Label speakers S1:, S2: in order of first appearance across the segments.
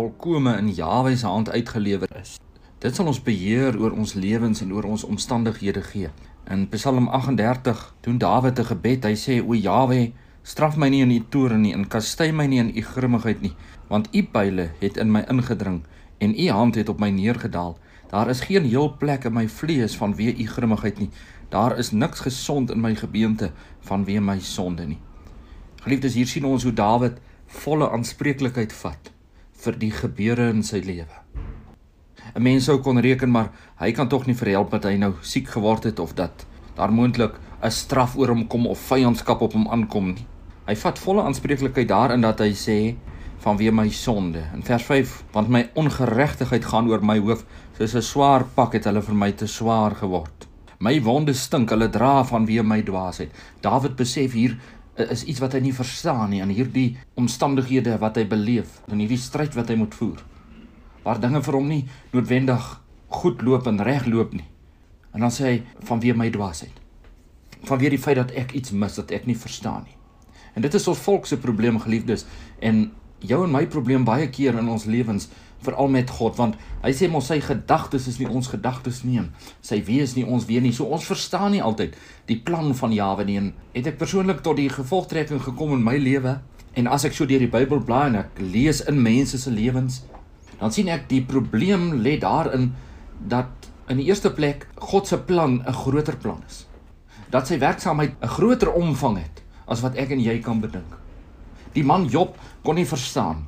S1: volkome in Jahwe se hand uitgelewer is. Dit sal ons beheer oor ons lewens en oor ons omstandighede gee. In Psalm 38 doen Dawid 'n gebed. Hy sê: "O Jahwe, straf my nie in u toorn nie en kastei my nie in u grimmigheid nie, want u pile het in my ingedring en u hand het op my neergedaal. Daar is geen heel plek in my vlees vanweë u grimmigheid nie. Daar is niks gesond in my gebeente vanweë my sonde nie." Geliefdes, hier sien ons hoe Dawid volle aanspreeklikheid vat vir die gebeure in sy lewe. 'n Mens sou kon reken maar hy kan tog nie verhelp dat hy nou siek geword het of dat daar moontlik 'n straf oor hom kom of vyandskap op hom aankom nie. Hy vat volle aanspreeklikheid daarin dat hy sê vanweë my sonde. In vers 5, want my ongeregtigheid gaan oor my hoof, soos 'n swaar pak het hulle vir my te swaar geword. My wonde stink, hulle dra vanweë my dwaasheid. Dawid besef hier is iets wat hy nie verstaan nie aan hierdie omstandighede wat hy beleef in hierdie stryd wat hy moet voer waar dinge vir hom nie noodwendig goed loop en reg loop nie. En dan sê hy vanweë my dwaasheid. Vanweë die feit dat ek iets mis wat ek nie verstaan nie. En dit is ons volk se probleem geliefdes en jou en my probleem baie keer in ons lewens veral met God want hy sê mos sy gedagtes is nie ons gedagtes nie sy wees nie ons weet nie. So ons verstaan nie altyd die plan van Jawe nie. En het ek persoonlik tot die gevolgtrekking gekom in my lewe? En as ek so deur die Bybel blaai en ek lees in mense se lewens dan sien ek die probleem lê daarin dat in die eerste plek God se plan 'n groter plan is. Dat sy werksaamheid 'n groter omvang het as wat ek en jy kan bedink. Die man Job kon nie verstaan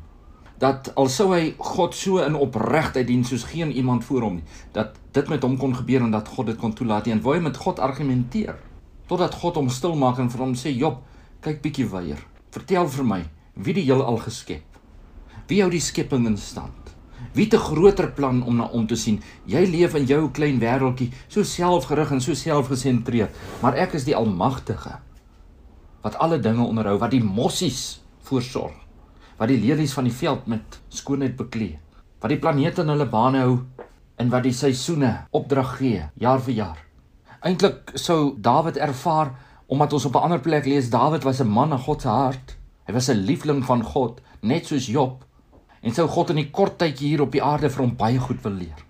S1: dat alsou hy God so in opregtheid dien soos geen iemand voor hom nie, dat dit met hom kon gebeur en dat God dit kon toelaat en wou hy met God argumenteer totdat God hom stil maak en vir hom sê Job, kyk bietjie weier. Vertel vir my, wie die heelal geskep? Wie hou die skepping in stand? Wie 'n groter plan om na om te sien? Jy leef in jou klein wêreltjie, so selfgerig en so selfgesentreerd, maar ek is die Almagtige wat alle dinge onderhou, wat die mossies voorsorg wat die lelies van die veld met skoonheid beklee, wat die planete in hulle bane hou en wat die seisoene opdrag gee jaar vir jaar. Eintlik sou Dawid ervaar omdat ons op 'n ander plek lees Dawid was 'n man na God se hart. Hy was 'n liefling van God, net soos Job. En sou God in die kort tydjie hier op die aarde vir hom baie goed wil leer.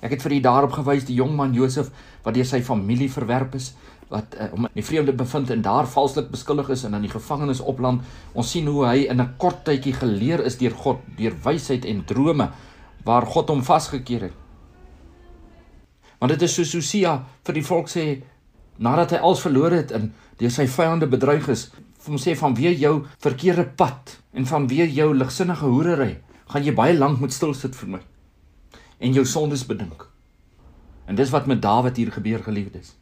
S1: Ek het vir u daarop gewys die jong man Josef wat deur sy familie verwerp is, wat uh, om in die vreemde bevind en daar valslik beskuldig is en in die gevangenis opland. Ons sien hoe hy in 'n kort tydjie geleer is deur God, deur wysheid en drome waar God hom vasgekeer het. Want dit is soos Hosea vir die volk sê nadat hy alles verloor het en deur sy vyande bedreig is, hom sê van wie jou verkeerde pad en van wie jou ligsinnige hoerery, gaan jy baie lank moet stil sit vir my en jou sondes bedink. En dis wat met Dawid hier gebeur geliefdes.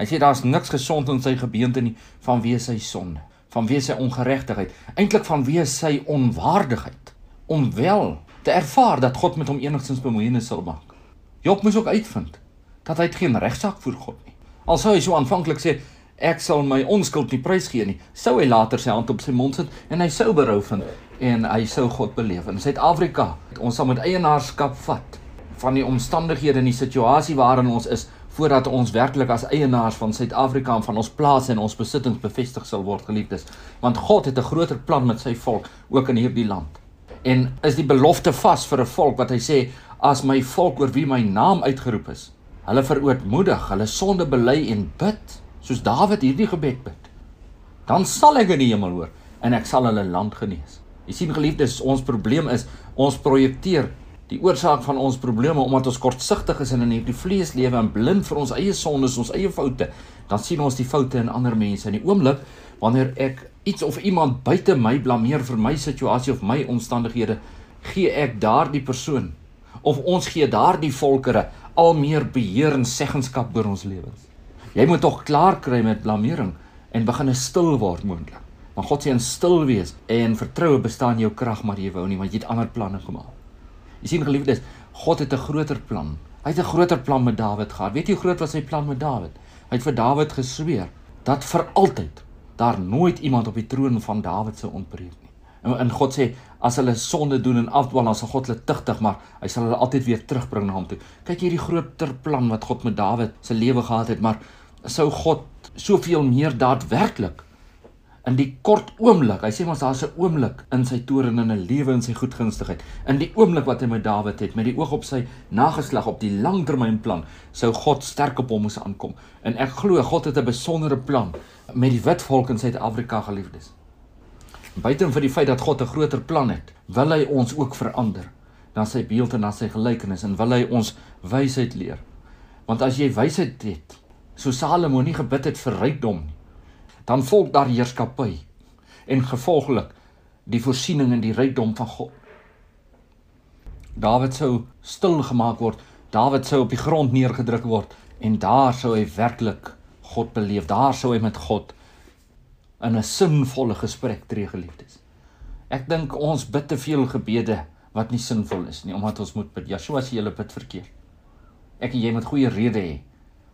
S1: Hy sê daar's niks gesond in sy gebeente nie vanweë sy sonde, vanweë sy ongeregtigheid, eintlik vanweë sy onwaardigheid om wel te ervaar dat God met hom enigstens bemoeienis sal maak. Job moes ook uitvind dat hy geen regsaak voor God nie. Al sou hy so aanvanklik sê ek sal my onskuld nie prysgee nie, sou hy later sy hand op sy mond sit en hy sou berou vind en hy sou God beleef. In Suid-Afrika, ons sal met eienaarskap vat van die omstandighede en die situasie waarin ons is voordat ons werklik as eienaars van Suid-Afrika en van ons plase en ons besittings bevestig sal word geliefdes. Want God het 'n groter plan met sy volk ook in hierdie land. En is die belofte vas vir 'n volk wat hy sê as my volk oor wie my naam uitgeroep is hulle verootmoedig hulle sonde bely en bid soos Dawid hierdie gebed bid dan sal ek in die hemel hoor en ek sal hulle land genees. Jy sien geliefdes ons probleem is ons projekteer die oorsaak van ons probleme omdat ons kortsigtig is en in hierdie vlees lewe en blind vir ons eie sondes, ons eie foute, dan sien ons die foute in ander mense. In die oomblik wanneer ek iets of iemand buite my blameer vir my situasie of my omstandighede, gee ek daardie persoon of ons gee daardie volkere al meer beheer en seggenskap oor ons lewens. Jy moet tog klaar kry met blamering en begin stil word moontlik. Maar God sê in stil wees en vertroue bestaan jou krag maar jy wou nie want jy het ander planne gemaak. Jy sien geliefdes, God het 'n groter plan. Hy het 'n groter plan met Dawid gehad. Weet jy hoe groot was sy plan met Dawid? Hy het vir Dawid gesweer dat vir altyd daar nooit iemand op die troon van Dawid sou ontbreek nie. En, en God sê as hulle sonde doen en afdwaal, dan sal God hulle tugtig, maar hy sal hulle altyd weer terugbring na hom toe. Kyk hierdie groter plan wat God met Dawid se lewe gehad het, maar sou God soveel meer daadwerklik in die kort oomblik. Hy sê mos daar's 'n oomblik in sy toren en 'n lewe in sy goedgunstigheid. In die oomblik wat hy met Dawid het, met die oog op sy nageslag op die langtermynplan, sou God sterk op hom moes aankom. En ek glo God het 'n besondere plan met die wit volk in Suid-Afrika geliefdes. Buiten vir die feit dat God 'n groter plan het, wil hy ons ook verander na sy beeld en na sy gelykenis en wil hy ons wysheid leer. Want as jy wysheid het, so Salomo nie gebid het vir rykdom nie, dan volg daar heerskappy en gevolglik die voorsiening en die rykdom van God. Dawid sou stil gemaak word. Dawid sou op die grond neergedruk word en daar sou hy werklik God beleef. Daar sou hy met God in 'n sinvolle gesprek tree geliefdes. Ek dink ons bid te veel gebede wat nie sinvol is nie omdat ons moet bid. So as jy hulle bid verkeerd. Ek en jy moet goeie redes hê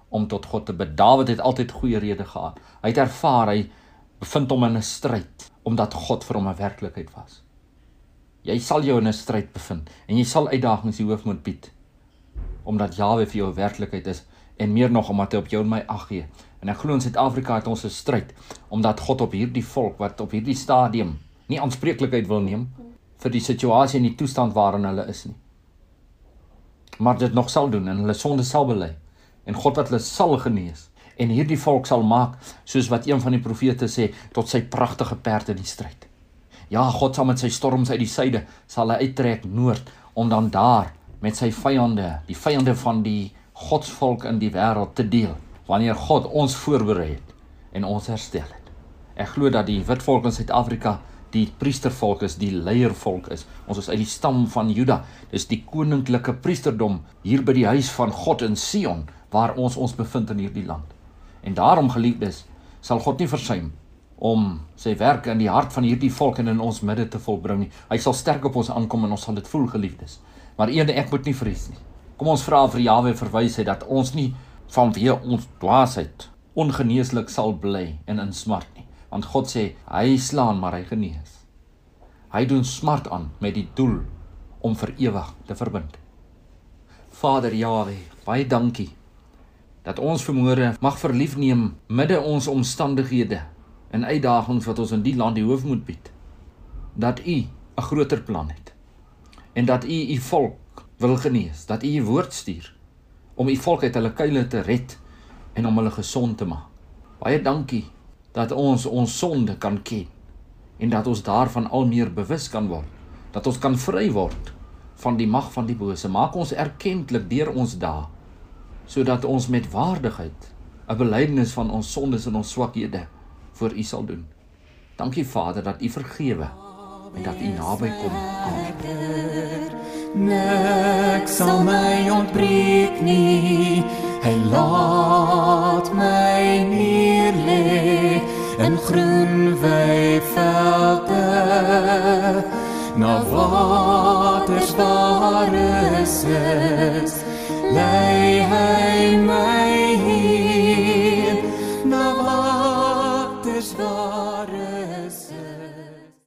S1: om tot God te bid. Dawid het altyd goeie redes gehad. Hy het ervaar hy bevind hom in 'n stryd omdat God vir hom 'n werklikheid was. Jy sal jou in 'n stryd bevind en jy sal uitdagings die hoof moet bied omdat Jawe vir jou 'n werklikheid is en meer nog omdat hy op jou en my ag gee. En ek glo in Suid-Afrika het ons 'n stryd omdat God op hierdie volk wat op hierdie stadium nie aanspreeklikheid wil neem vir die situasie en die toestand waarin hulle is nie. Maar dit nog sal doen en hulle sonde sal bely en God wat hulle sal genees en hierdie volk sal maak soos wat een van die profete sê tot sy pragtige perde in die stryd. Ja, God sal met sy storms uit die suide sal hy uittrek noord om dan daar met sy vyande, die vyande van die godsvolk in die wêreld te deel wanneer God ons voorberei het en ons herstel het. Ek glo dat die wit volk in Suid-Afrika die priestervolk is, die leiervolk is. Ons is uit die stam van Juda. Dis die koninklike priesterdom hier by die huis van God in Sion waar ons ons bevind in hierdie land. En daarom geliefdes, sal God nie versuim om sy werk in die hart van hierdie volk en in ons midde te volbring nie. Hy sal sterk op ons aankom en ons sal dit voel geliefdes. Maar eene ek moet nie vrees nie. Kom ons vra vir Jahwe verwys hy dat ons nie vanweë ons dwaasheid ongeneeslik sal bly en in smart nie. Want God sê hy slaan maar hy genees. Hy doen smart aan met die doel om vir ewig te verbind. Vader Jahwe, baie dankie dat ons vermoere mag verlief neem midde ons omstandighede en uitdagings wat ons in die land die hoof moet bied. Dat U 'n groter plan het en dat U U volk wil genees, dat U U woord stuur om U volk uit hulle kuile te red en om hulle gesond te maak. Baie dankie dat ons ons sonde kan ken en dat ons daarvan al meer bewus kan word, dat ons kan vry word van die mag van die bose. Maak ons erkentlik deur ons dae sodat ons met waardigheid 'n belydenis van ons sondes en ons swakhede voor U sal doen. Dankie Vader dat U vergewe en dat U naby kom.
S2: Nek sal my ontbreek nie. Hy laat my neer lê in groen weivelde. Na waters waar is is lei